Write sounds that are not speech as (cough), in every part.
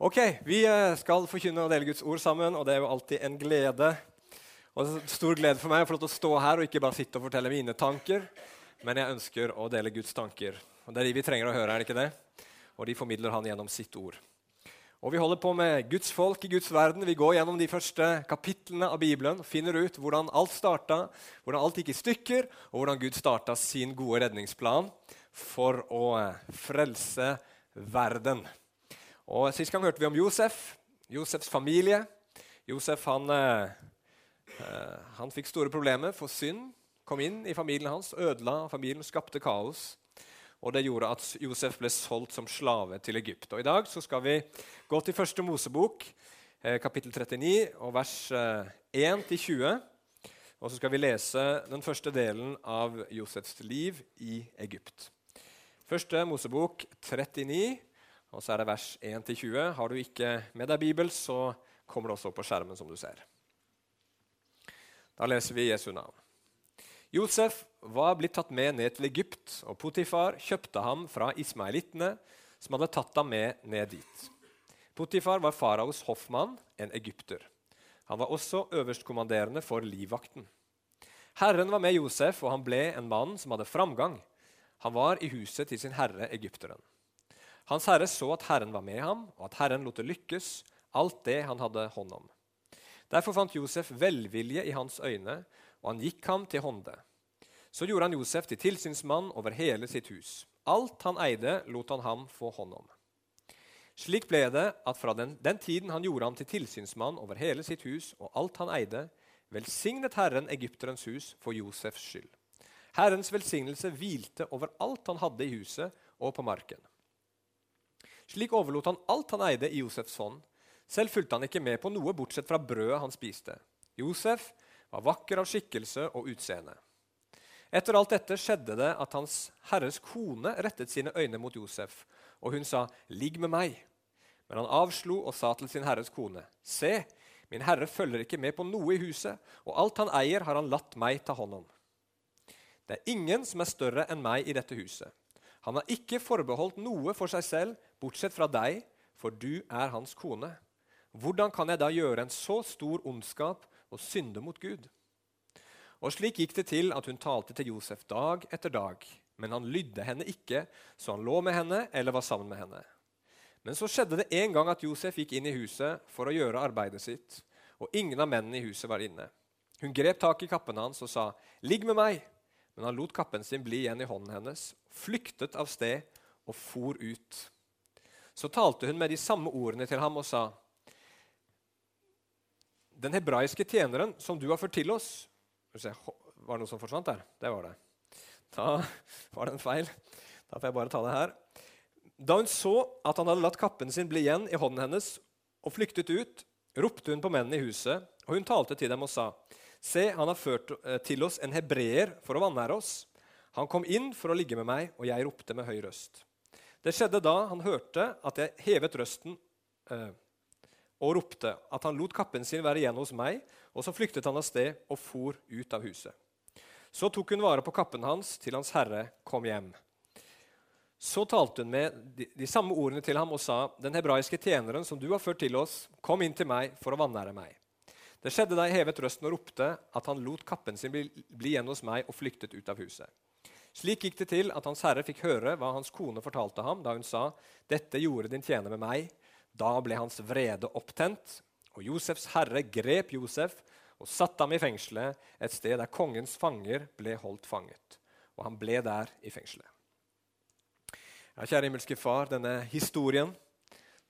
Ok, Vi eh, skal forkynne og dele Guds ord sammen, og det er jo alltid en glede. Og det er Stor glede for meg å få lov til å stå her og ikke bare sitte og fortelle mine tanker, men jeg ønsker å dele Guds tanker. Og Det er de vi trenger å høre, er det ikke det? Og de formidler han gjennom sitt ord. Og Vi holder på med Guds folk i Guds verden. Vi går gjennom de første kapitlene av Bibelen og finner ut hvordan alt starta, hvordan alt gikk i stykker, og hvordan Gud starta sin gode redningsplan for å eh, frelse verden. Og Sist gang hørte vi om Josef, Josefs familie. Josef han, eh, eh, han fikk store problemer, for synd kom inn i familien hans, ødela familien, skapte kaos. Og Det gjorde at Josef ble solgt som slave til Egypt. Og I dag så skal vi gå til første Mosebok, eh, kapittel 39, og vers 1-20. Eh, og så skal vi lese den første delen av Josefs liv i Egypt. Første Mosebok 39, og så er det vers 1-20. Har du ikke med deg Bibel, så kommer det også opp på skjermen, som du ser. Da leser vi Jesu navn. Josef var blitt tatt med ned til Egypt, og Potifar kjøpte ham fra ismaelittene, som hadde tatt ham med ned dit. Potifar var faraos hoffmann, en egypter. Han var også øverstkommanderende for livvakten. Herren var med Josef, og han ble en mann som hadde framgang. Han var i huset til sin herre egypteren. Hans herre så at Herren var med ham, og at Herren lot det lykkes, alt det han hadde hånd om. Derfor fant Josef velvilje i hans øyne, og han gikk ham til hånde. Så gjorde han Josef til tilsynsmann over hele sitt hus. Alt han eide, lot han ham få hånd om. Slik ble det at fra den, den tiden han gjorde ham til tilsynsmann over hele sitt hus og alt han eide, velsignet Herren egypterens hus for Josefs skyld. Herrens velsignelse hvilte over alt han hadde i huset og på marken. Slik overlot han alt han eide, i Josefs hånd. Selv fulgte han ikke med på noe bortsett fra brødet han spiste. Josef var vakker av skikkelse og utseende. Etter alt dette skjedde det at hans herres kone rettet sine øyne mot Josef, og hun sa, 'Ligg med meg.' Men han avslo og sa til sin herres kone, 'Se, min herre følger ikke med på noe i huset, og alt han eier, har han latt meg ta hånd om.' Det er ingen som er større enn meg i dette huset. Han har ikke forbeholdt noe for seg selv, bortsett fra deg, for du er hans kone. Hvordan kan jeg da gjøre en så stor ondskap og synde mot Gud? Og slik gikk det til at hun talte til Josef dag etter dag, men han lydde henne ikke, så han lå med henne eller var sammen med henne. Men så skjedde det en gang at Josef gikk inn i huset for å gjøre arbeidet sitt, og ingen av mennene i huset var inne. Hun grep tak i kappen hans og sa, 'Ligg med meg.' Men han lot kappen sin bli igjen i hånden hennes, flyktet av sted og for ut. Så talte hun med de samme ordene til ham og sa.: Den hebraiske tjeneren som du har ført til oss Var det noe som forsvant der? Det var det. Da var det en feil. Da får jeg bare ta det her. Da hun så at han hadde latt kappen sin bli igjen i hånden hennes og flyktet ut, ropte hun på mennene i huset, og hun talte til dem og sa:" Se, han har ført eh, til oss en hebreer for å vanære oss. Han kom inn for å ligge med meg, og jeg ropte med høy røst. Det skjedde da han hørte at jeg hevet røsten eh, og ropte, at han lot kappen sin være igjen hos meg, og så flyktet han av sted og for ut av huset. Så tok hun vare på kappen hans til hans herre kom hjem. Så talte hun med de, de, samme ordene til ham og sa, den hebraiske tjeneren som du har ført til oss, kom inn til meg for å vanære meg. Det skjedde da jeg hevet røsten og ropte, at han lot kappen sin bli, bli igjen hos meg og flyktet ut av huset. Slik gikk det til at Hans Herre fikk høre hva hans kone fortalte ham da hun sa, 'Dette gjorde din tjener med meg.' Da ble hans vrede opptent, og Josefs herre grep Josef og satte ham i fengselet, et sted der kongens fanger ble holdt fanget. Og han ble der i fengselet. Ja, kjære himmelske Far, denne historien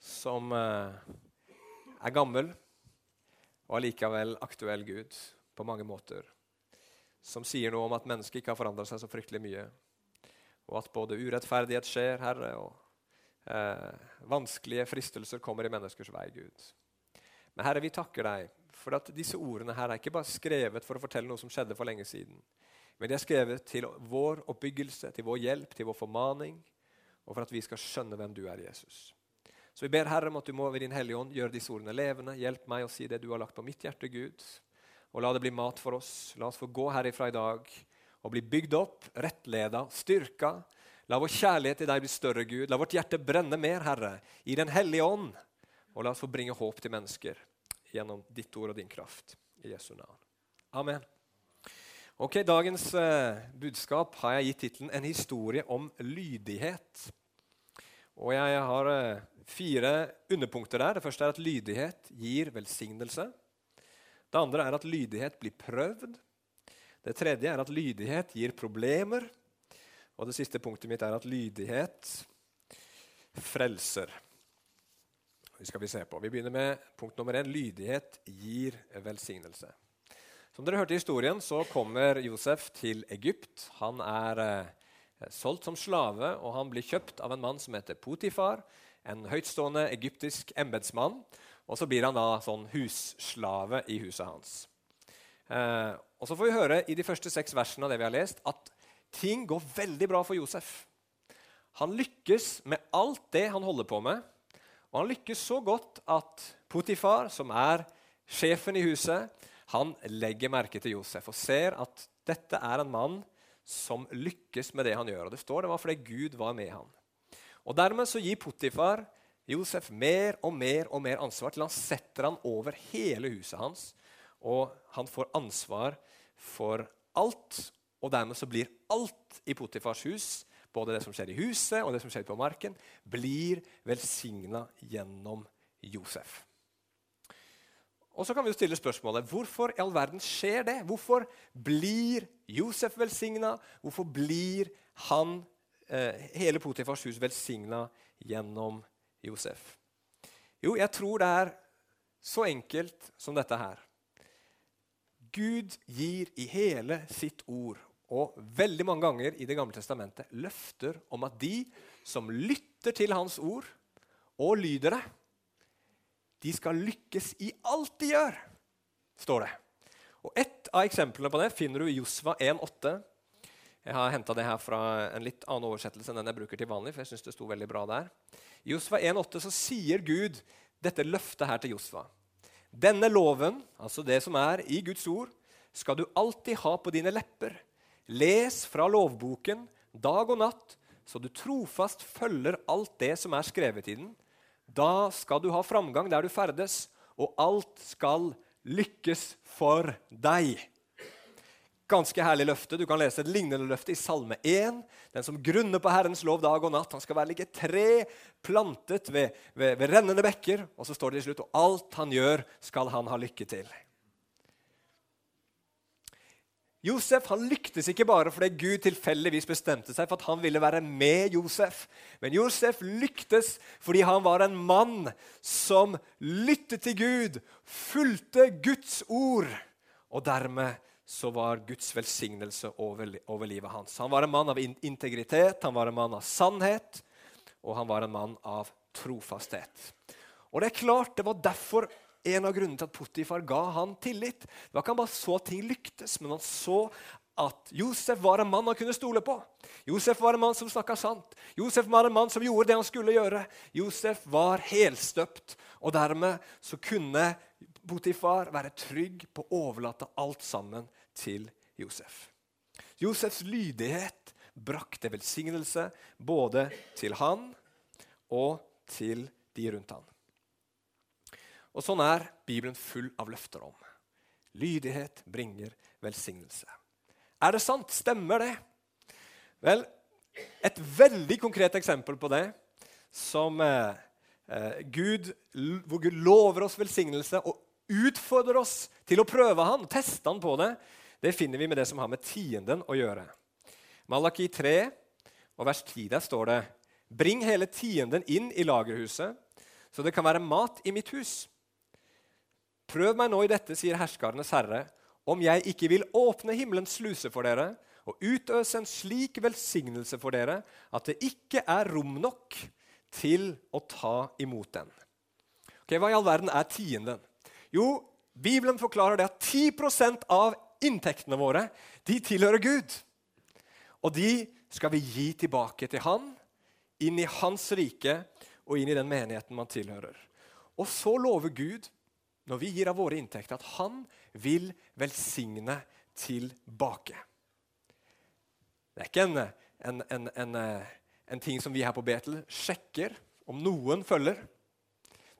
som uh, er gammel, og allikevel aktuell Gud på mange måter. Som sier noe om at mennesket ikke har forandra seg så fryktelig mye. Og at både urettferdighet skjer, Herre, og eh, vanskelige fristelser kommer i menneskers vei, Gud. Men Herre, vi takker deg for at disse ordene her er ikke bare skrevet for å fortelle noe som skjedde for lenge siden. Men de er skrevet til vår oppbyggelse, til vår hjelp, til vår formaning, og for at vi skal skjønne hvem du er, Jesus. Så vi ber Herre om at du må ved din Hellige Ånd gjøre disse ordene levende. Hjelp meg å si det du har lagt på mitt hjerte, Gud. Og la det bli mat for oss. La oss få gå herifra i dag og bli bygd opp, rettleda, styrka. La vår kjærlighet til deg bli større, Gud. La vårt hjerte brenne mer, Herre, i Den hellige ånd. Og la oss få bringe håp til mennesker gjennom ditt ord og din kraft. I Jesu navn. Amen. Ok, Dagens eh, budskap har jeg gitt tittelen 'En historie om lydighet'. Og Jeg har eh, fire underpunkter der. Det første er at lydighet gir velsignelse. Det andre er at lydighet blir prøvd. Det tredje er at lydighet gir problemer. Og det siste punktet mitt er at lydighet frelser. Det skal Vi se på. Vi begynner med punkt nummer én. Lydighet gir velsignelse. Som dere hørte i historien, så kommer Josef til Egypt. Han er eh, solgt som slave, og han blir kjøpt av en mann som heter Potifar, en høytstående egyptisk embetsmann. Og så blir han da sånn husslave i huset hans. Eh, og Så får vi høre i de første seks versene av det vi har lest, at ting går veldig bra for Josef. Han lykkes med alt det han holder på med. Og han lykkes så godt at Potifar, som er sjefen i huset, han legger merke til Josef og ser at dette er en mann som lykkes med det han gjør. Og Det står det var fordi Gud var med han. Og Dermed så gir Potifar Josef mer og mer og mer ansvar til han setter han over hele huset hans. Og han får ansvar for alt, og dermed så blir alt i Potifars hus både det som skjer i huset og det som skjer på marken, blir velsigna gjennom Josef. Og så kan vi jo stille spørsmålet hvorfor i all verden skjer det? Hvorfor blir Josef velsigna? Hvorfor blir han, eh, hele Potifars hus velsigna gjennom Josef? Jo, jeg tror det er så enkelt som dette her. Gud gir i hele sitt ord og veldig mange ganger i Det gamle testamentet løfter om at de som lytter til Hans ord og lyder det, de skal lykkes i alt de gjør, står det. Og Et av eksemplene på det finner du i Josva 1,8. Jeg har henta det her fra en litt annen oversettelse enn den jeg bruker til vanlig. for jeg synes det sto veldig bra der. I Josva 1,8 så sier Gud dette løftet her til Josva. Denne loven, altså det som er i Guds ord, skal du alltid ha på dine lepper. Les fra lovboken dag og natt, så du trofast følger alt det som er skrevet i den. Da skal du ha framgang der du ferdes, og alt skal lykkes for deg. Ganske herlig løfte. Du kan lese et lignende løfte i Salme 1. Den som grunner på Herrens lov dag og natt, han skal være like tre plantet ved, ved, ved rennende bekker. Og så står det til slutt og alt han gjør, skal han ha lykke til. Josef han lyktes ikke bare fordi Gud tilfeldigvis bestemte seg for at han ville være med Josef. Men Josef lyktes fordi han var en mann som lyttet til Gud, fulgte Guds ord. Og dermed så var Guds velsignelse over, over livet hans. Han var en mann av integritet, han var en mann av sannhet, og han var en mann av trofasthet. Og det er klart, det var derfor en av grunnene til at Potifar ga han tillit. Det var ikke han bare så at ting lyktes, men han så at Josef var en mann han kunne stole på. Josef var en mann som snakka sant. Josef var en mann som gjorde det han skulle gjøre. Josef var helstøpt, og dermed så kunne Potifar være trygg på å overlate alt sammen til Josef. Josefs lydighet brakte velsignelse både til han og til de rundt han. Og sånn er Bibelen full av løfter om. Lydighet bringer velsignelse. Er det sant? Stemmer det? Vel, et veldig konkret eksempel på det som eh, eh Gud, hvor Gud lover oss velsignelse og utfordrer oss til å prøve han, teste han på det, det finner vi med det som har med tienden å gjøre. Malaki 3 og vers 10 der står det Bring hele tienden inn i lagerhuset, så det kan være mat i mitt hus. Prøv meg nå i dette, sier herskernes herre, om jeg ikke vil åpne himmelens sluse for dere og utøse en slik velsignelse for dere at det ikke er rom nok til å ta imot den. Ok, Hva i all verden er tienden? Jo, Bibelen forklarer det at 10% av inntektene våre de tilhører Gud. Og de skal vi gi tilbake til Han, inn i Hans rike og inn i den menigheten man tilhører. Og så lover Gud når vi gir av våre inntekter, at han vil velsigne tilbake. Det er ikke en, en, en, en, ting som vi her på Betel sjekker om noen følger.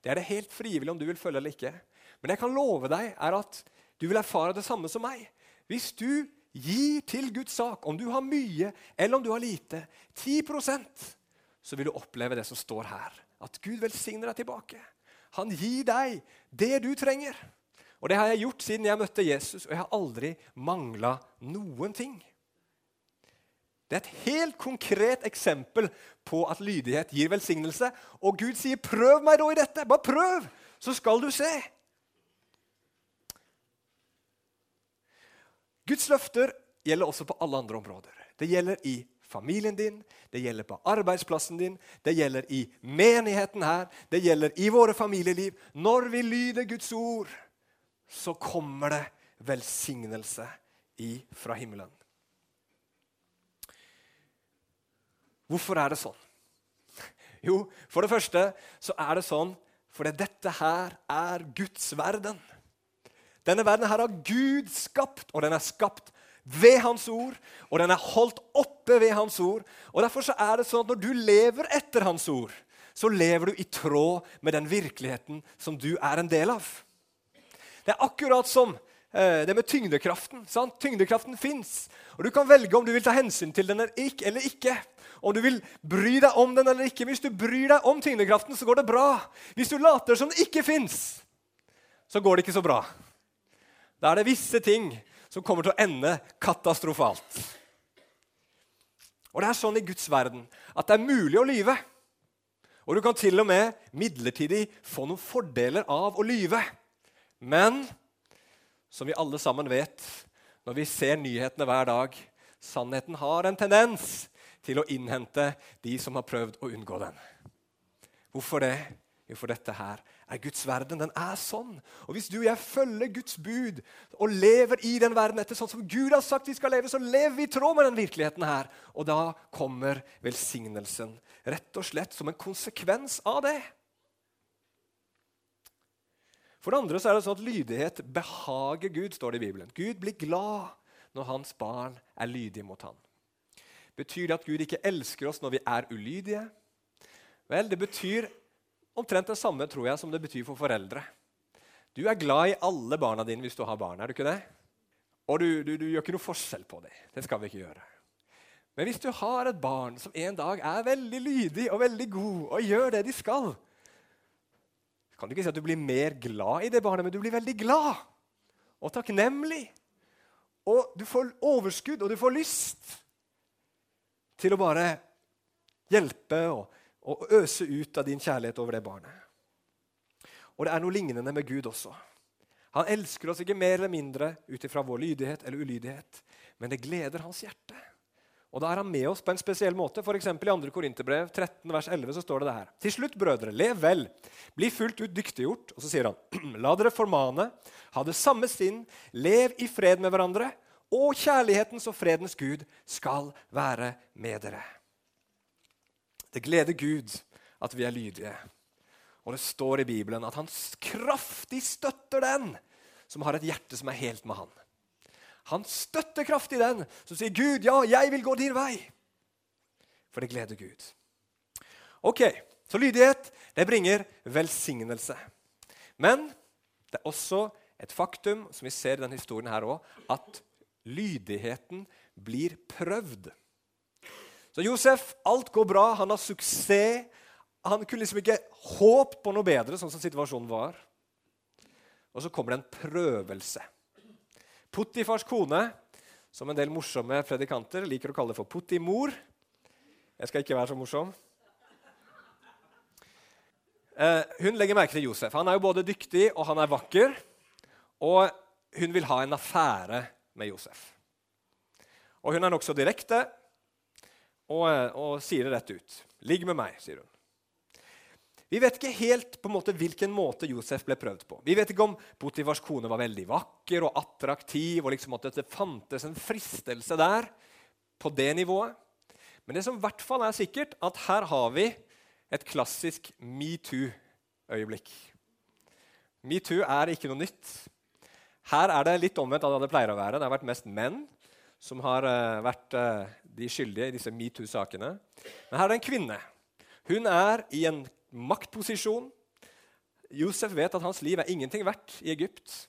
Det er det helt frivillig om du vil følge eller ikke. Men jeg kan love deg er at du vil erfare det samme som meg. Hvis du gir til Guds sak, om du har mye eller om du har lite, 10% så vil du oppleve det som står her. At Gud velsigner deg tilbake. Han gir deg det du trenger. Og det har jeg gjort siden jeg møtte Jesus, og jeg har aldri mangla noen ting. Det er et helt konkret eksempel på at lydighet gir velsignelse. Og Gud sier, 'Prøv meg da i dette. Bare prøv, så skal du se.' Guds løfter gjelder også på alle andre områder. Det gjelder i familien din, det gjelder på arbeidsplassen din, det gjelder i menigheten her, det gjelder i våre familieliv. Når vi lyder Guds ord, så kommer det velsignelse fra himmelen. Hvorfor er det sånn? Jo, for det første så er det sånn fordi dette her er Guds verden. Denne verden her har Gud skapt, og den er skapt ved Hans ord. Og den er holdt oppe ved Hans ord. Og Derfor så er det sånn at når du lever etter Hans ord, så lever du i tråd med den virkeligheten som du er en del av. Det er akkurat som eh, det med tyngdekraften. Sant? Tyngdekraften fins, og du kan velge om du vil ta hensyn til den eller ikke. Om du vil bry deg om den eller ikke. Hvis du bryr deg om tyngdekraften, så går det bra. Hvis du later som den ikke fins, så går det ikke så bra. Da er det visse ting som kommer til å ende katastrofalt. Og det er sånn i Guds verden at det er mulig å lyve. Og du kan til og med midlertidig få noen fordeler av å lyve. Men som vi alle sammen vet når vi ser nyhetene hver dag sannheten har en tendens til å innhente de som har prøvd å unngå den. Hvorfor det? Jo, for dette her er Guds verden. Den er sånn. Og hvis du og jeg følger Guds bud og lever i den verden etter sånn som Gud har sagt vi skal leve, så lever vi i tråd med den virkeligheten her. Og da kommer velsignelsen rett og slett som en konsekvens av det. For det andre så er det sånn at lydighet behager Gud, står det i Bibelen. Gud blir glad når hans barn er lydige mot ham. Betyr det at Gud ikke elsker oss når vi er ulydige? Vel, det betyr omtrent det samme tror jeg, som det betyr for foreldre. Du er glad i alle barna dine hvis du har barn. er du ikke det? Og du, du, du gjør ikke noe forskjell på dem. Det skal vi ikke gjøre. Men hvis du har et barn som en dag er veldig lydig og veldig god og gjør det de skal, kan du ikke si at du blir mer glad i det barnet, men du blir veldig glad og takknemlig. Og du får overskudd, og du får lyst til å bare hjelpe og, og, øse ut av din kjærlighet over det barnet. Og det er noe lignende med Gud også. Han elsker oss ikke mer eller mindre ut ifra vår lydighet eller ulydighet, men det gleder hans hjerte. Og da er han med oss på en spesiell måte. For I 2. Korinterbrev 13, vers 11 så står det det her. Til slutt, brødre, lev vel, bli fullt ut dyktiggjort. Og så sier han, (clears throat) la dere formane, ha det samme sinn, lev i fred med hverandre og kjærlighetens og fredens Gud skal være med dere. Det gleder Gud at vi er lydige. Og det står i Bibelen at han kraftig støtter den som har et hjerte som er helt med han. Han støtter kraftig den som sier, 'Gud, ja, jeg vil gå din vei.' For det gleder Gud. Ok, Så lydighet det bringer velsignelse. Men det er også et faktum, som vi ser i denne historien her også, at lydigheten blir prøvd. Så Josef, alt går bra, han har suksess. Han kunne liksom ikke håp på noe bedre, sånn som situasjonen var. Og så kommer det en prøvelse. Puttifars kone, som en del morsomme predikanter liker å kalle det for Puttimor Jeg skal ikke være så morsom. Eh, hun legger merke til Josef. Han er jo både dyktig og han er vakker. Og hun vil ha en affære med Josef. Og Hun er nokså direkte og, og, sier det rett ut. 'Ligg med meg', sier hun. Vi vet ikke helt på en måte hvilken måte Josef ble prøvd på. Vi vet ikke om Potifars kone var veldig vakker og attraktiv, og liksom at det fantes en fristelse der på det nivået. Men det som i hvert fall er sikkert, at her har vi et klassisk metoo-øyeblikk. Metoo er ikke noe nytt. Her er det litt omvendt av det det pleier å være. Det har vært mest menn som har uh, vært uh, de skyldige i disse metoo-sakene. Men her er det en kvinne. Hun er i en maktposisjon. Josef vet at hans liv er ingenting verdt i Egypt,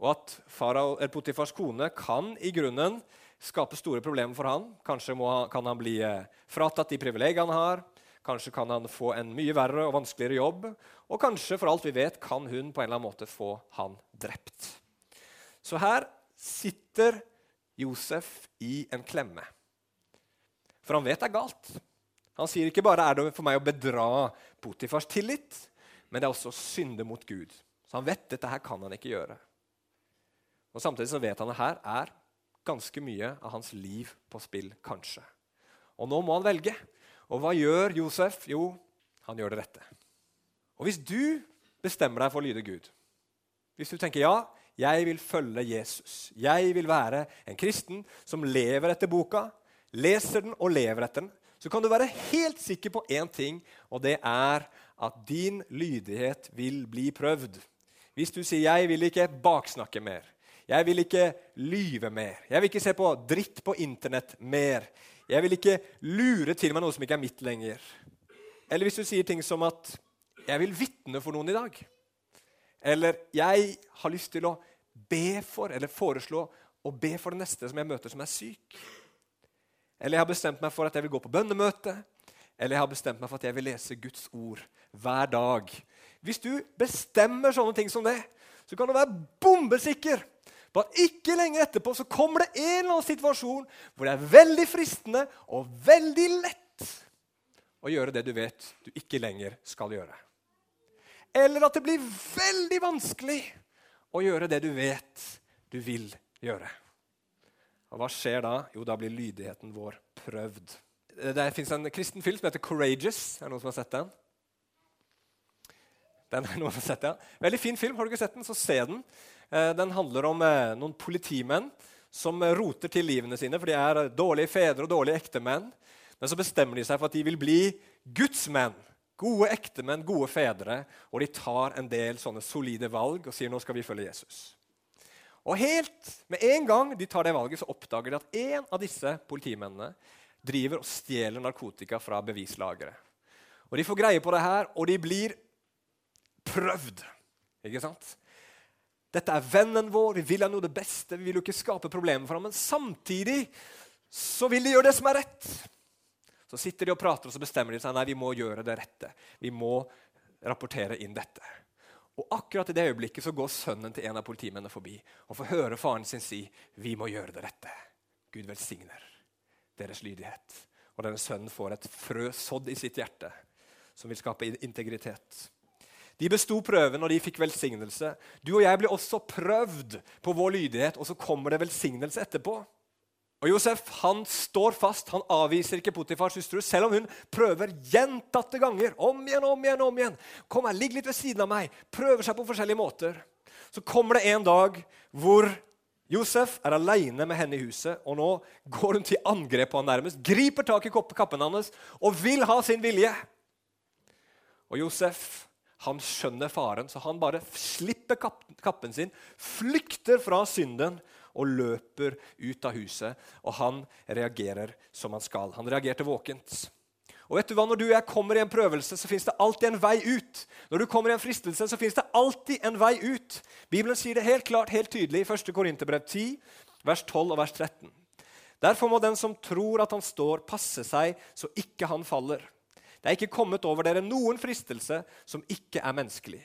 og at farao, Potifars kone kan i grunnen skape store problemer for han. Kanskje han, kan han bli eh, fratatt de privilegiene han har. Kanskje kan han få en mye verre og vanskeligere jobb. Og kanskje, for alt vi vet, kan hun på en eller annen måte få han drept. Så her sitter Josef i en klemme. For han vet det er galt. Han sier ikke bare er det for meg å bedra Potifars tillit, men det er også å synde mot Gud. Så han vet dette her kan han ikke gjøre. Og Samtidig så vet han at her er ganske mye av hans liv på spill, kanskje. Og nå må han velge. Og hva gjør Josef? Jo, han gjør det rette. Og hvis du bestemmer deg for å lyde Gud, hvis du tenker ja, jeg vil følge Jesus, jeg vil være en kristen som lever etter boka, leser den og lever etter den, så kan du være helt sikker på én ting, og det er at din lydighet vil bli prøvd. Hvis du sier 'jeg vil ikke baksnakke mer', jeg vil ikke lyve mer. Jeg vil ikke se på dritt på Internett mer. Jeg vil ikke lure til meg noe som ikke er mitt lenger. Eller hvis du sier ting som at 'jeg vil vitne for noen i dag'. Eller 'jeg har lyst til å be for eller foreslå å be for den neste som jeg møter som er syk'. Eller 'jeg har bestemt meg for at jeg vil gå på bønnemøte'. Eller 'jeg har bestemt meg for at jeg vil lese Guds ord hver dag'. Hvis du bestemmer sånne ting som det, så kan du være bombesikker på at ikke lenge etterpå så kommer det en eller annen situasjon hvor det er veldig fristende og veldig lett å gjøre det du vet du ikke lenger skal gjøre. Eller at det blir veldig vanskelig å gjøre det du vet du vil gjøre. Og Hva skjer da? Jo, da blir lydigheten vår prøvd. Det fins en kristen film som heter 'Courageous'. Er det noen som har sett den? Den er noen som har sett ja. Veldig fin film. Har du ikke sett den, så se den. Eh, den handler om eh, noen politimenn som roter til livene sine, for de er dårlige fedre og dårlige ektemenn. Men så bestemmer de seg for at de vil bli Guds menn. Gode ektemenn, gode fedre. Og de tar en del sånne solide valg og sier nå skal vi følge Jesus. Og helt med en gang de tar det valget, så oppdager de at en av disse politimennene driver og stjeler narkotika fra bevislageret. Og De får greie på det her, og de blir prøvd. Ikke sant? Dette er vennen vår, vi vil ha noe det beste, vi vil jo ikke skape problemer for ham. Men samtidig så vil de gjøre det som er rett. Så sitter de og prater, og så bestemmer de seg nei, vi må gjøre det rette. Vi må rapportere inn dette. Og akkurat i det øyeblikket så går sønnen til en av politimennene forbi og får høre faren sin si vi må gjøre det rette. Gud velsigner deres lydighet. Og denne sønnen får et frø sådd i sitt hjerte som vil skape integritet. De besto prøven, og de fikk velsignelse. Du og jeg blir også prøvd på vår lydighet, og så kommer det velsignelse etterpå. Og Josef han står fast. Han avviser ikke Potifars hustru, selv om hun prøver gjentatte ganger. Om igjen, om igjen, om igjen. Kom her, Ligg litt ved siden av meg. Prøver seg på forskjellige måter. Så kommer det en dag hvor Josef er aleine med henne i huset, og nå går hun til angrep på han nærmest, griper tak i kappen hans og vil ha sin vilje. Og Josef han skjønner faren, så han bare slipper kappen sin, flykter fra synden og løper ut av huset. Og han reagerer som han skal. Han reagerte våkent. Og vet du hva? Når du og jeg kommer i en prøvelse, så fins det alltid en vei ut. Når du kommer i en fristelse, så fins det alltid en vei ut. Bibelen sier det helt klart, helt tydelig i 1. Korinterbrev 10, vers 12 og vers 13. Derfor må den som tror at han står, passe seg så ikke han faller. Det er ikke kommet over dere noen fristelse som ikke er menneskelig.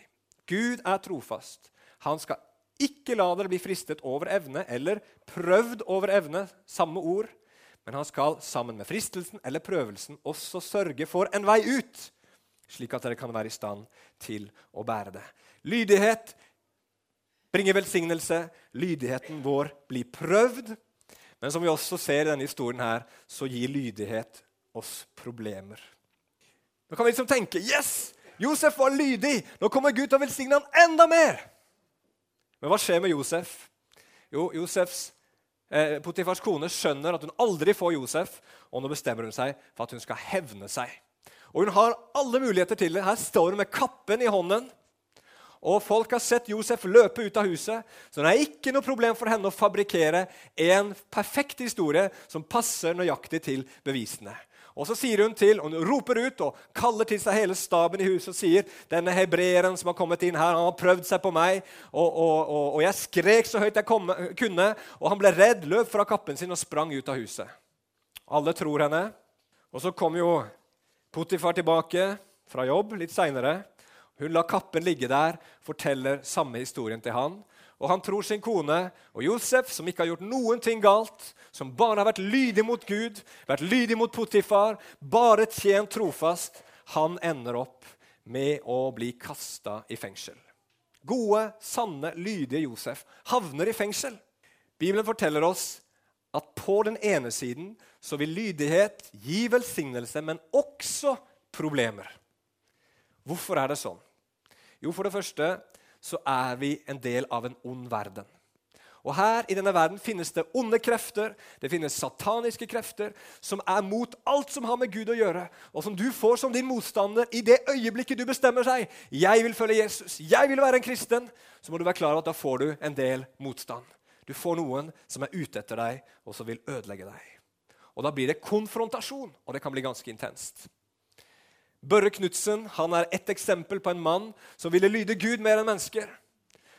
Gud er trofast. Han skal ikke la dere bli fristet over evne eller prøvd over evne, samme ord. Men han skal sammen med fristelsen eller prøvelsen også sørge for en vei ut, slik at dere kan være i stand til å bære det. Lydighet bringer velsignelse. Lydigheten vår blir prøvd. Men som vi også ser i denne historien, her, så gir lydighet oss problemer. Nå kan vi liksom tenke yes, Josef var lydig. Nå kommer Gud til å velsigne han enda mer. Men hva skjer med Josef? Jo, Josefs, eh, Potifars kone skjønner at hun aldri får Josef, og nå bestemmer hun seg for at hun skal hevne seg. Og Hun har alle muligheter til det. Her står hun med kappen i hånden. Og Folk har sett Josef løpe ut av huset, så det er ikke noe problem for henne å fabrikkere en perfekt historie som passer nøyaktig til bevisene. Og så sier hun til, og hun roper ut og kaller til seg hele staben i huset og sier denne hebreeren som har kommet inn her, han har prøvd seg på meg, og, og, og, og jeg skrek så høyt jeg kom, kunne, og han ble redd, løp fra kappen sin og sprang ut av huset. Alle tror henne. Og så kom jo Potifar tilbake fra jobb litt seinere. Hun lar kappen ligge der, forteller samme historien til han. Og han tror sin kone og Josef, som ikke har gjort noen ting galt, som bare har vært lydig mot Gud, vært lydig mot Potifar, bare tjent trofast, han ender opp med å bli kasta i fengsel. Gode, sanne, lydige Josef havner i fengsel. Bibelen forteller oss at på den ene siden så vil lydighet gi velsignelse, men også problemer. Hvorfor er det sånn? Jo, for det første så er vi en del av en ond verden. Og Her i denne verden finnes det onde krefter, det finnes sataniske krefter, som er mot alt som har med Gud å gjøre, og som du får som din motstander i det øyeblikket du bestemmer seg. Jeg vil følge Jesus, jeg vil være en kristen. Så må du være klar over at da får du en del motstand. Du får noen som er ute etter deg, og som vil ødelegge deg. Og Da blir det konfrontasjon, og det kan bli ganske intenst. Børre Knutsen er ett eksempel på en mann som ville lyde Gud mer enn mennesker.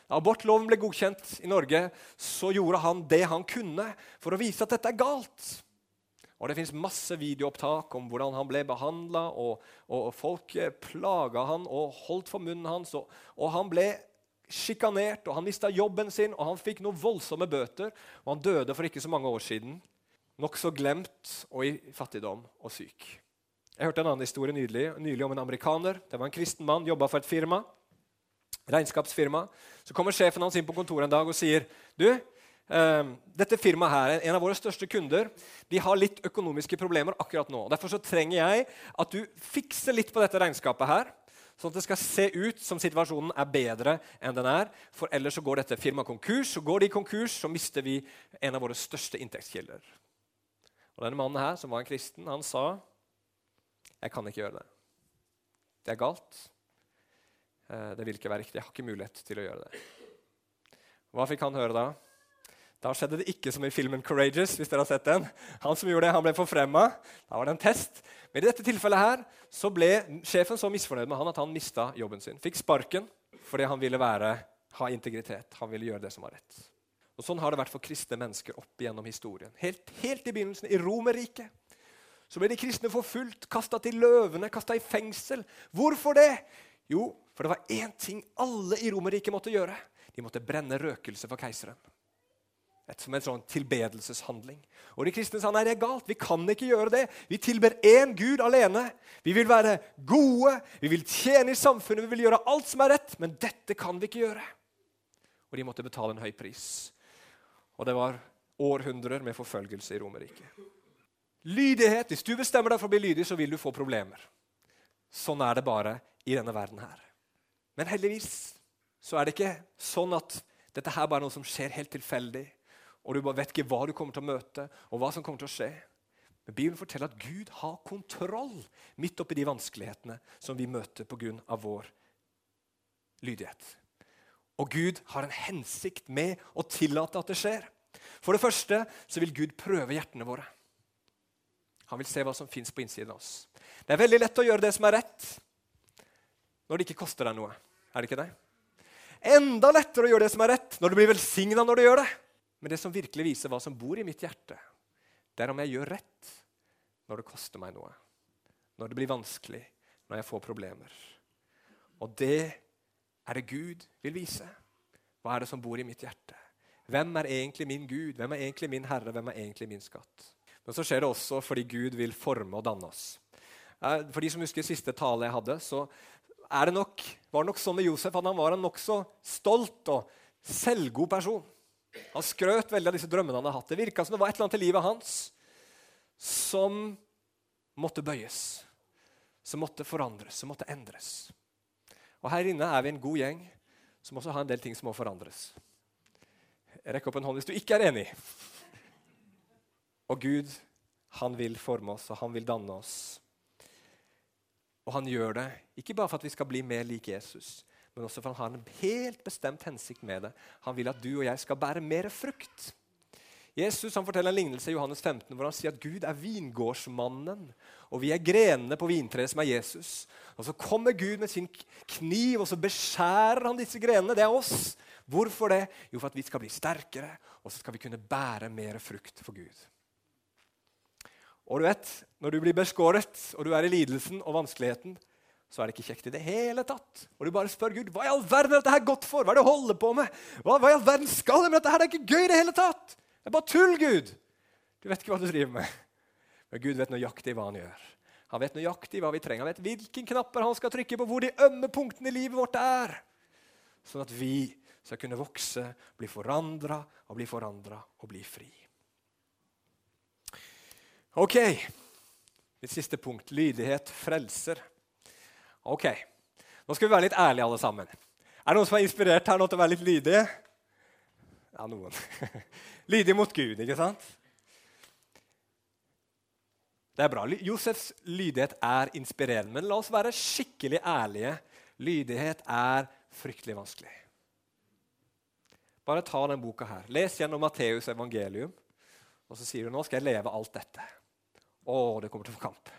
Da abortloven ble godkjent i Norge, så gjorde han det han kunne for å vise at dette er galt. Og Det fins masse videoopptak om hvordan han ble behandla, og, og, folk plaga han og holdt for munnen hans. Og, og han ble sjikanert, og han mista jobben sin, og han fikk noen voldsomme bøter. Og han døde for ikke så mange år siden, nokså glemt og i fattigdom og syk. Jeg hørte en annen historie nylig, nylig om en amerikaner. Det var en kristen mann, jobba for et firma. Regnskapsfirma. Så kommer sjefen hans inn på kontoret en dag og sier du, eh, dette firmaet her, en av våre største kunder, de har litt økonomiske problemer akkurat nå. Derfor så trenger jeg at du fikser litt på dette regnskapet her, sånn at det skal se ut som situasjonen er bedre enn den er. For ellers så går dette firmaet konkurs. Så går de konkurs, så mister vi en av våre største inntektskilder. Og denne mannen her, som var en kristen, han sa jeg kan ikke gjøre det. Det er galt. Eh, det vil ikke være riktig. Jeg har ikke mulighet til å gjøre det. Hva fikk han høre da? Da skjedde det ikke som i filmen 'Courageous'. hvis dere har sett den. Han som gjorde det, han ble forfremma. Da var det en test. Men i dette tilfellet her så ble sjefen så misfornøyd med han at han mista jobben sin. Fikk sparken fordi han ville være, ha integritet. Han ville gjøre det som var rett. Og Sånn har det vært for kristne mennesker opp igjennom historien. Helt, helt i begynnelsen, i Romerriket. Så ble de kristne forfulgt, kasta til løvene, kasta i fengsel. Hvorfor det? Jo, for det var én ting alle i Romerriket måtte gjøre. De måtte brenne røkelse for keiseren. Et, som en sånn tilbedelseshandling. Og De kristne sa nei, det er galt. Vi kan ikke gjøre det. Vi tilber én Gud alene. Vi vil være gode, vi vil tjene i samfunnet, vi vil gjøre alt som er rett. Men dette kan vi ikke gjøre. Og de måtte betale en høy pris. Og det var århundrer med forfølgelse i Romerriket. Lydighet. Hvis du bestemmer deg for å bli lydig, så vil du få problemer. Sånn er det bare i denne verden her. Men heldigvis så er det ikke sånn at dette her bare er noe som skjer helt tilfeldig, og du bare vet ikke hva du kommer til å møte, og hva som kommer til å skje. Men Bibelen forteller at Gud har kontroll midt oppi de vanskelighetene som vi møter pga. vår lydighet. Og Gud har en hensikt med å tillate at det skjer. For det første så vil Gud prøve hjertene våre. Han vil se hva som fins på innsiden av oss. Det er veldig lett å gjøre det som er rett, når det ikke koster deg noe. Er det ikke det? Enda lettere å gjøre det som er rett, når du blir velsigna når du gjør det. Men det som virkelig viser hva som bor i mitt hjerte, det er om jeg gjør rett når det koster meg noe. Når det blir vanskelig, når jeg får problemer. Og det er det Gud vil vise. Hva er det som bor i mitt hjerte? Hvem er egentlig min Gud? Hvem er egentlig min Herre? Hvem er egentlig min skatt? Men så skjer det også fordi Gud vil forme og danne oss. Eh, for de som husker siste tale jeg hadde, så det nok, var det nok sånn med Josef at han var en nokså stolt og selvgod person. Han skrøt veldig av disse drømmene han hadde hatt. Det virka som det var et eller annet i livet hans som måtte bøyes, som måtte forandres, som måtte endres. Og Her inne er vi en god gjeng som også har en del ting som må forandres. Rekk opp en hånd hvis du ikke er enig. Og Gud, han vil forme oss, og han vil danne oss. Og han gjør det ikke bare for at vi skal bli mer lik Jesus, men også for han har en helt bestemt hensikt med det. Han vil at du og jeg skal bære mer frukt. Jesus han forteller en lignelse i Johannes 15 hvor han sier at Gud er vingårdsmannen, og vi er grenene på vintreet som er Jesus. Og Så kommer Gud med sin kniv og så beskjærer han disse grenene. Det er oss. Hvorfor det? Jo, for at vi skal bli sterkere, og så skal vi kunne bære mer frukt for Gud. Og du vet, Når du blir beskåret, og du er i lidelsen og vanskeligheten, så er det ikke kjekt i det hele tatt. Og du bare spør Gud hva i all verden er dette her godt for? Hva er det du holder på med? Hva, hva i all verden skal jeg med dette her? Det er ikke gøy i det hele tatt! Det er bare tull, Gud! Du vet ikke hva du driver med. Men Gud vet nøyaktig hva han gjør. Han vet nøyaktig hva vi trenger. Han vet hvilke knapper han skal trykke på, hvor de ømme punktene i livet vårt er. Sånn at vi skal kunne vokse, bli forandra og bli forandra og bli fri. Ok, mitt siste punkt lydighet frelser. Ok, Nå skal vi være litt ærlige, alle sammen. Er det noen som er inspirert her nå til å være litt lydige? Ja, noen. (laughs) lydige mot Gud, ikke sant? Det er bra. Josefs lydighet er inspirerende. Men la oss være skikkelig ærlige. Lydighet er fryktelig vanskelig. Bare ta denne boka her. Les gjennom Matteus' evangelium. Og så sier du nå skal jeg leve alt dette. Å, det kommer til å få kamp.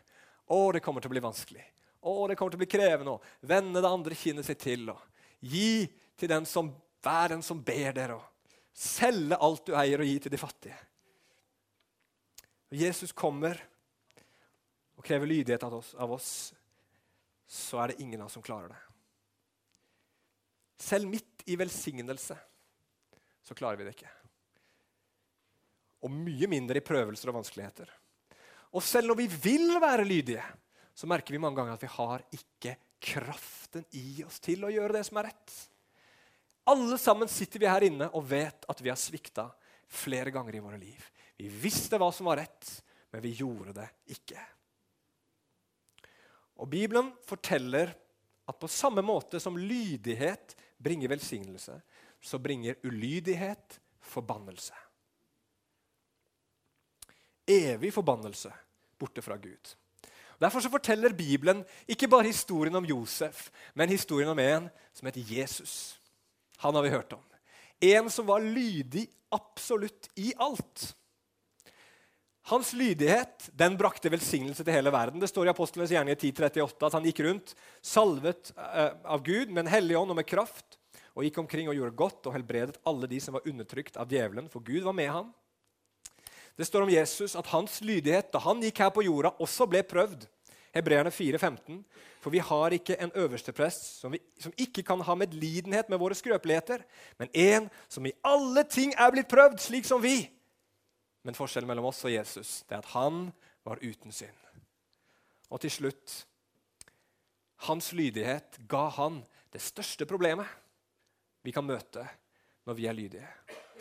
Å, det kommer til å bli vanskelig. Å, det kommer til å bli krevende. Vende det andre kinnet sitt til. Og gi til den som hver den som ber dere. Og selge alt du eier, og gi til de fattige. Når Jesus kommer og krever lydighet av oss, så er det ingen av oss som klarer det. Selv midt i velsignelse så klarer vi det ikke. Og mye mindre i prøvelser og vanskeligheter. Og selv når vi vil være lydige, så merker vi mange ganger at vi har ikke kraften i oss til å gjøre det som er rett. Alle sammen sitter vi her inne og vet at vi har svikta flere ganger i våre liv. Vi visste hva som var rett, men vi gjorde det ikke. Og Bibelen forteller at på samme måte som lydighet bringer velsignelse, så bringer ulydighet forbannelse. Evig forbannelse borte fra Gud. Derfor så forteller Bibelen ikke bare historien om Josef, men historien om en som heter Jesus. Han har vi hørt om. En som var lydig absolutt i alt. Hans lydighet den brakte velsignelse til hele verden. Det står i Apostlenes gjerning 1038 at han gikk rundt salvet eh, av Gud med en hellig ånd og med kraft og gikk omkring og gjorde godt og helbredet alle de som var undertrykt av djevelen, for Gud var med ham. Det står om Jesus at hans lydighet da han gikk her på jorda, også ble prøvd. Hebreerne 4,15. For vi har ikke en øversteprest som, som ikke kan ha medlidenhet med våre skrøpeligheter, men en som i alle ting er blitt prøvd, slik som vi. Men forskjellen mellom oss og Jesus det er at han var uten synd. Og til slutt Hans lydighet ga han det største problemet vi kan møte når vi er lydige.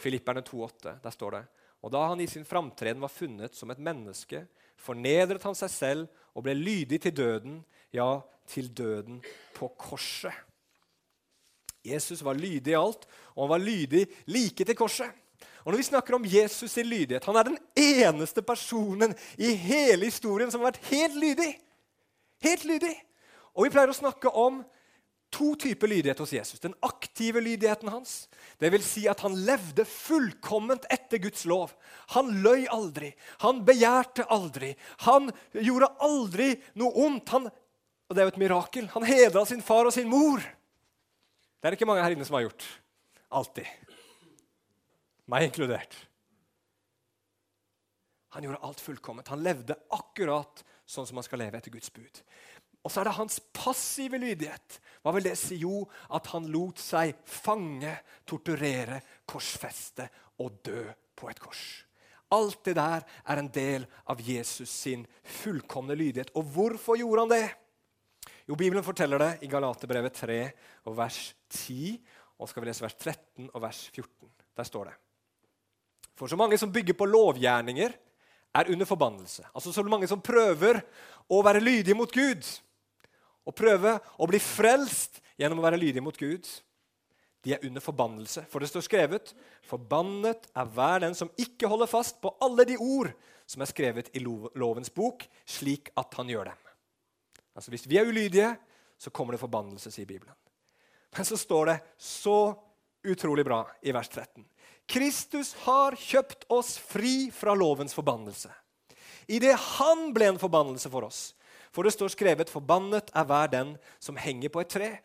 Filipperne 2,8, der står det Og da han i sin framtreden var funnet som et menneske, fornedret han seg selv og ble lydig til døden, ja, til døden på korset. Jesus var lydig i alt, og han var lydig like til korset. Og når vi snakker om Jesus' sin lydighet Han er den eneste personen i hele historien som har vært helt lydig. Helt lydig. Og vi pleier å snakke om to typer lydighet hos Jesus. Den aktive lydigheten hans. Det vil si at han levde fullkomment etter Guds lov. Han løy aldri. Han begjærte aldri. Han gjorde aldri noe ondt. Han, og det er jo et mirakel. Han hedra sin far og sin mor. Det er det ikke mange her inne som har gjort. Alltid. Meg inkludert. Han gjorde alt fullkomment. Han levde akkurat sånn som man skal leve etter Guds bud. Og så er det hans passive lydighet. Hva vil det si? Jo, at han lot seg fange, torturere, korsfeste og dø på et kors. Alt det der er en del av Jesus sin fullkomne lydighet. Og hvorfor gjorde han det? Jo, Bibelen forteller det i Galaterbrevet 3 og vers 10. Og skal vi lese vers 13 og vers 14. Der står det. For så mange som bygger på lovgjerninger, er under forbannelse. Altså så mange som prøver å være lydige mot Gud og prøve å bli frelst gjennom å være lydige mot Gud, de er under forbannelse. For det står skrevet Forbannet er hver den som ikke holder fast på alle de ord som er skrevet i lovens bok, slik at han gjør dem. Altså Hvis vi er ulydige, så kommer det forbannelse, sier Bibelen. Men så står det så utrolig bra i vers 13. Kristus har kjøpt oss fri fra lovens forbannelse. Idet han ble en forbannelse for oss. For det står skrevet 'Forbannet er hver den som henger på et tre'.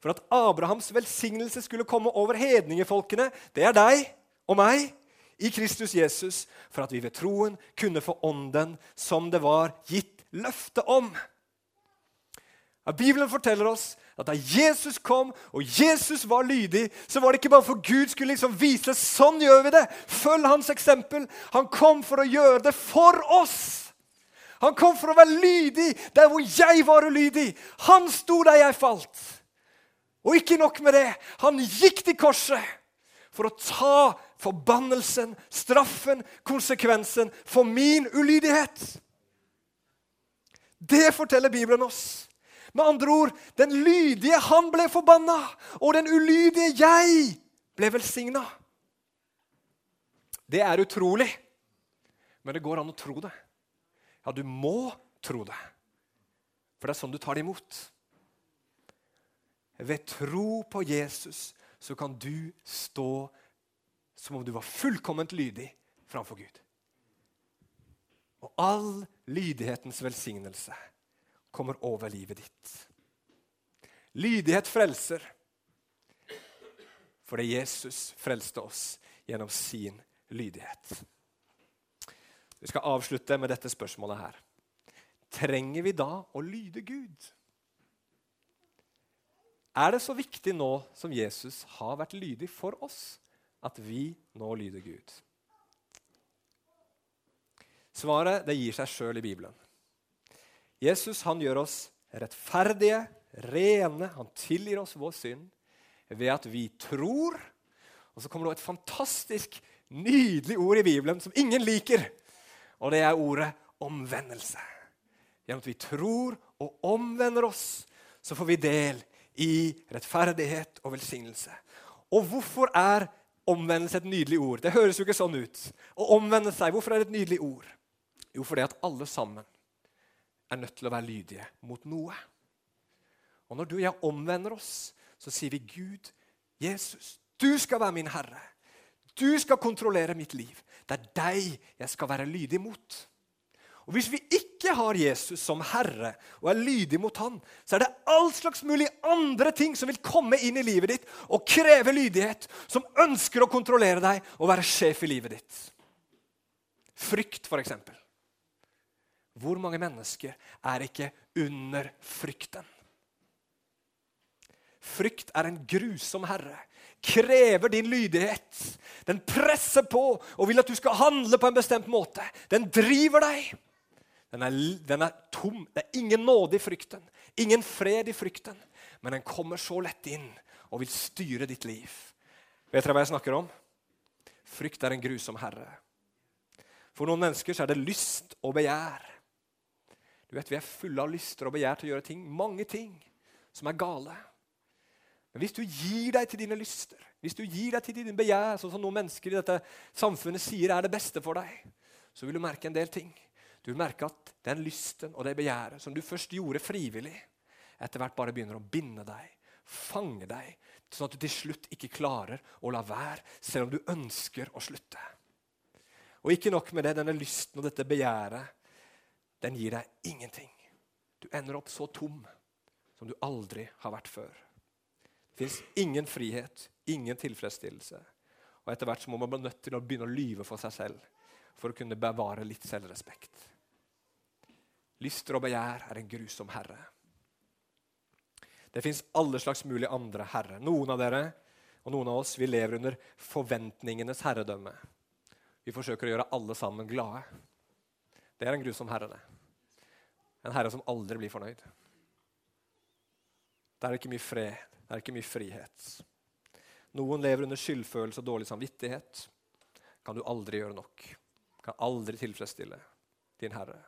For at Abrahams velsignelse skulle komme over hedningefolkene, det er deg og meg i Kristus Jesus, for at vi ved troen kunne få ånden som det var gitt løfte om. Ja, Bibelen forteller oss at da Jesus kom, og Jesus var lydig, så var det ikke bare for Gud skulle liksom vise sånn gjør vi det. Følg hans eksempel. Han kom for å gjøre det for oss. Han kom for å være lydig der hvor jeg var ulydig. Han sto der jeg falt. Og ikke nok med det. Han gikk til korset for å ta forbannelsen, straffen, konsekvensen for min ulydighet. Det forteller Bibelen oss. Med andre ord, den lydige han ble forbanna, og den ulydige jeg ble velsigna. Det er utrolig, men det går an å tro det. Ja, du må tro det, for det er sånn du tar det imot. Ved tro på Jesus så kan du stå som om du var fullkomment lydig framfor Gud. Og all lydighetens velsignelse kommer over livet ditt. Lydighet frelser fordi Jesus frelste oss gjennom sin lydighet. Vi skal avslutte med dette spørsmålet her. Trenger vi da å lyde Gud? Er det så viktig nå som Jesus har vært lydig for oss, at vi nå lyder Gud? Svaret det gir seg sjøl i Bibelen. Jesus han gjør oss rettferdige, rene. Han tilgir oss vår synd ved at vi tror. Og så kommer det et fantastisk, nydelig ord i Bibelen som ingen liker. Og det er ordet omvendelse. Gjennom at vi tror og omvender oss, så får vi del i rettferdighet og velsignelse. Og hvorfor er omvendelse et nydelig ord? Det høres jo ikke sånn ut. Å omvende seg, hvorfor er det et nydelig ord? Jo, fordi at alle sammen er nødt til å være lydige mot noe. Og når du og jeg omvender oss, så sier vi Gud, Jesus, du skal være min herre. Du skal kontrollere mitt liv. Det er deg jeg skal være lydig mot. Og Hvis vi ikke har Jesus som herre og er lydig mot han, så er det all slags mulig andre ting som vil komme inn i livet ditt og kreve lydighet, som ønsker å kontrollere deg og være sjef i livet ditt. Frykt, f.eks. Hvor mange mennesker er ikke under frykten? Frykt er en grusom herre. Krever din lydighet. Den presser på og vil at du skal handle på en bestemt måte. Den driver deg. Den er, den er, tom. Det er ingen nåde i frykten, ingen fred i frykten. Men den kommer så lett inn og vil styre ditt liv. Vet dere hva jeg snakker om? Frykt er en grusom herre. For noen mennesker så er det lyst og begjær. Du vet, Vi er fulle av lyster og begjær til å gjøre ting, mange ting som er gale. Men hvis du gir deg til dine lyster, hvis du gir deg til dine begjær, sånn som noen mennesker i dette samfunnet sier er det beste for deg, så vil du merke en del ting. Du vil merke at den lysten og det begjæret som du først gjorde frivillig, etter hvert bare begynner å binde deg, fange deg, sånn at du til slutt ikke klarer å la være, selv om du ønsker å slutte. Og ikke nok med det, denne lysten og dette begjæret, den gir deg ingenting. Du ender opp så tom som du aldri har vært før. Fins ingen frihet, ingen tilfredsstillelse. Og etter hvert så må man bli nødt til å begynne å lyve for seg selv for å kunne bevare litt selvrespekt. Lyster og begjær er en grusom herre. Det fins alle slags mulige andre herrer. Noen av dere og noen av oss vi lever under forventningenes herredømme. Vi forsøker å gjøre alle sammen glade. Det er en grusom herre. det. En herre som aldri blir fornøyd. Det er ikke mye fred, det er ikke mye frihet. Noen lever under skyldfølelse og dårlig samvittighet. Kan du aldri gjøre nok kan aldri tilfredsstille din Herre.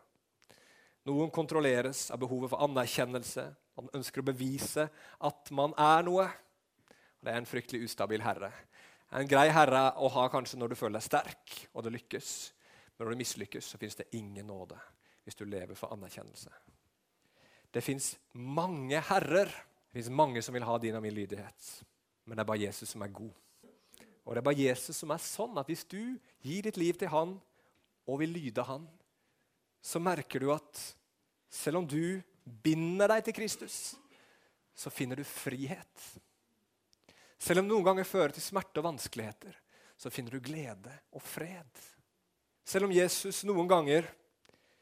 Noen kontrolleres av behovet for anerkjennelse. Man ønsker å bevise at man er noe. Det er en fryktelig ustabil herre. En grei herre å ha kanskje når du føler deg sterk og det lykkes. Men når du mislykkes, så fins det ingen nåde hvis du lever for anerkjennelse. Det fins mange herrer. Det fins mange som vil ha din og min lydighet. Men det er bare Jesus som er god. Og det er bare Jesus som er sånn at hvis du gir ditt liv til han og vil lyde han, så merker du at selv om du binder deg til Kristus, så finner du frihet. Selv om noen ganger fører til smerte og vanskeligheter, så finner du glede og fred. Selv om Jesus noen ganger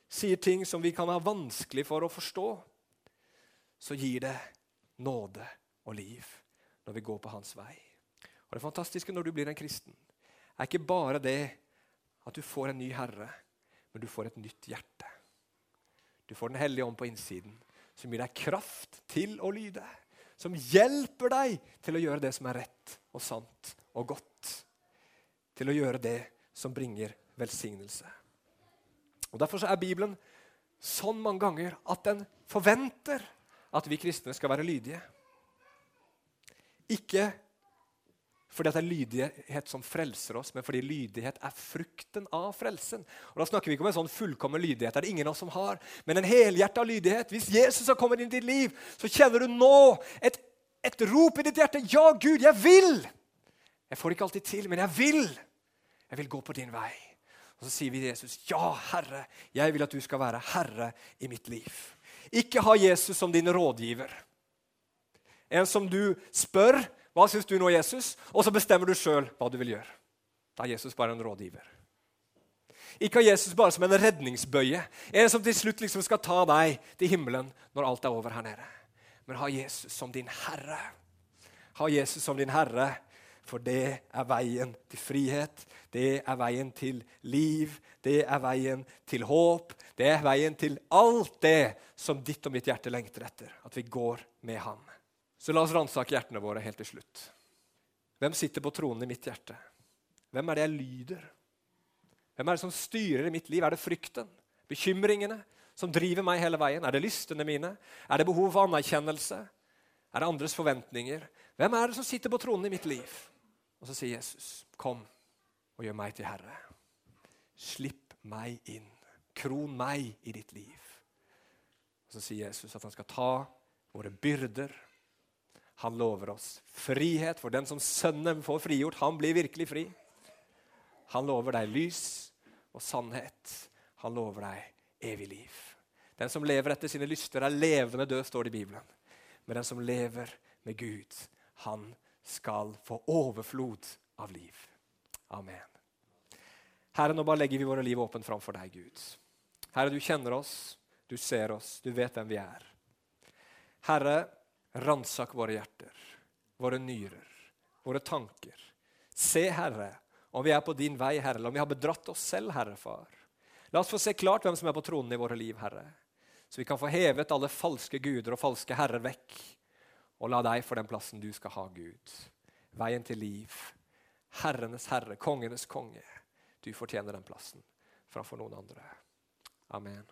sier ting som vi kan ha vanskelig for å forstå, så gir det nåde og liv når vi går på hans vei. Og Det fantastiske når du blir en kristen, er ikke bare det at du får en ny herre, men du får et nytt hjerte. Du får Den hellige ånd på innsiden, som gir deg kraft til å lyde. Som hjelper deg til å gjøre det som er rett og sant og godt. Til å gjøre det som bringer velsignelse. Og Derfor er Bibelen sånn mange ganger at den forventer at vi kristne skal være lydige. Ikke fordi det er lydighet som frelser oss, men fordi lydighet er frukten av frelsen. Og Da snakker vi ikke om en sånn fullkommen lydighet. Det er det ingen av oss som har. Men en helhjerta lydighet. Hvis Jesus har kommet inn i ditt liv, så kjenner du nå et, et rop i ditt hjerte. Ja, Gud, jeg vil! Jeg får det ikke alltid til, men jeg vil. Jeg vil gå på din vei. Og Så sier vi til Jesus, 'Ja, Herre, jeg vil at du skal være herre i mitt liv.' Ikke ha Jesus som din rådgiver. En som du spør 'Hva syns du nå, Jesus?' og så bestemmer du sjøl hva du vil gjøre. Da er Jesus bare en rådgiver. Ikke ha Jesus bare som en redningsbøye, en som til slutt liksom skal ta deg til himmelen når alt er over her nede. Men ha Jesus som din herre. Ha Jesus som din herre for det er veien til frihet, det er veien til liv, det er veien til håp. Det er veien til alt det som ditt og mitt hjerte lengter etter. At vi går med ham. Så la oss ransake hjertene våre helt til slutt. Hvem sitter på tronen i mitt hjerte? Hvem er det jeg lyder? Hvem er det som styrer i mitt liv? Er det frykten? Bekymringene som driver meg hele veien? Er det lystene mine? Er det behov for anerkjennelse? Er det andres forventninger? Hvem er det som sitter på tronen i mitt liv? Og så sier Jesus, 'Kom og gjør meg til herre.' Slipp meg inn. Kron meg i ditt liv. Og Så sier Jesus at han skal ta våre byrder. Han lover oss frihet, for den som Sønnen får frigjort, han blir virkelig fri. Han lover deg lys og sannhet. Han lover deg evig liv. Den som lever etter sine lyster, er levende død, står det i Bibelen. Men den som lever med Gud, han skal få overflod av liv. Amen. Herre, nå bare legger vi våre liv åpent framfor deg, Gud. Herre, du kjenner oss, du ser oss, du vet hvem vi er. Herre, ransak våre hjerter, våre nyrer, våre tanker. Se, Herre, om vi er på din vei, Herre, eller om vi har bedratt oss selv, Herre Far. La oss få se klart hvem som er på tronen i våre liv, Herre, så vi kan få hevet alle falske guder og falske herrer vekk og la deg få den plassen du skal ha, Gud. Veien til liv. Herrenes herre, kongenes konge. Du fortjener den plassen framfor noen andre. Amen.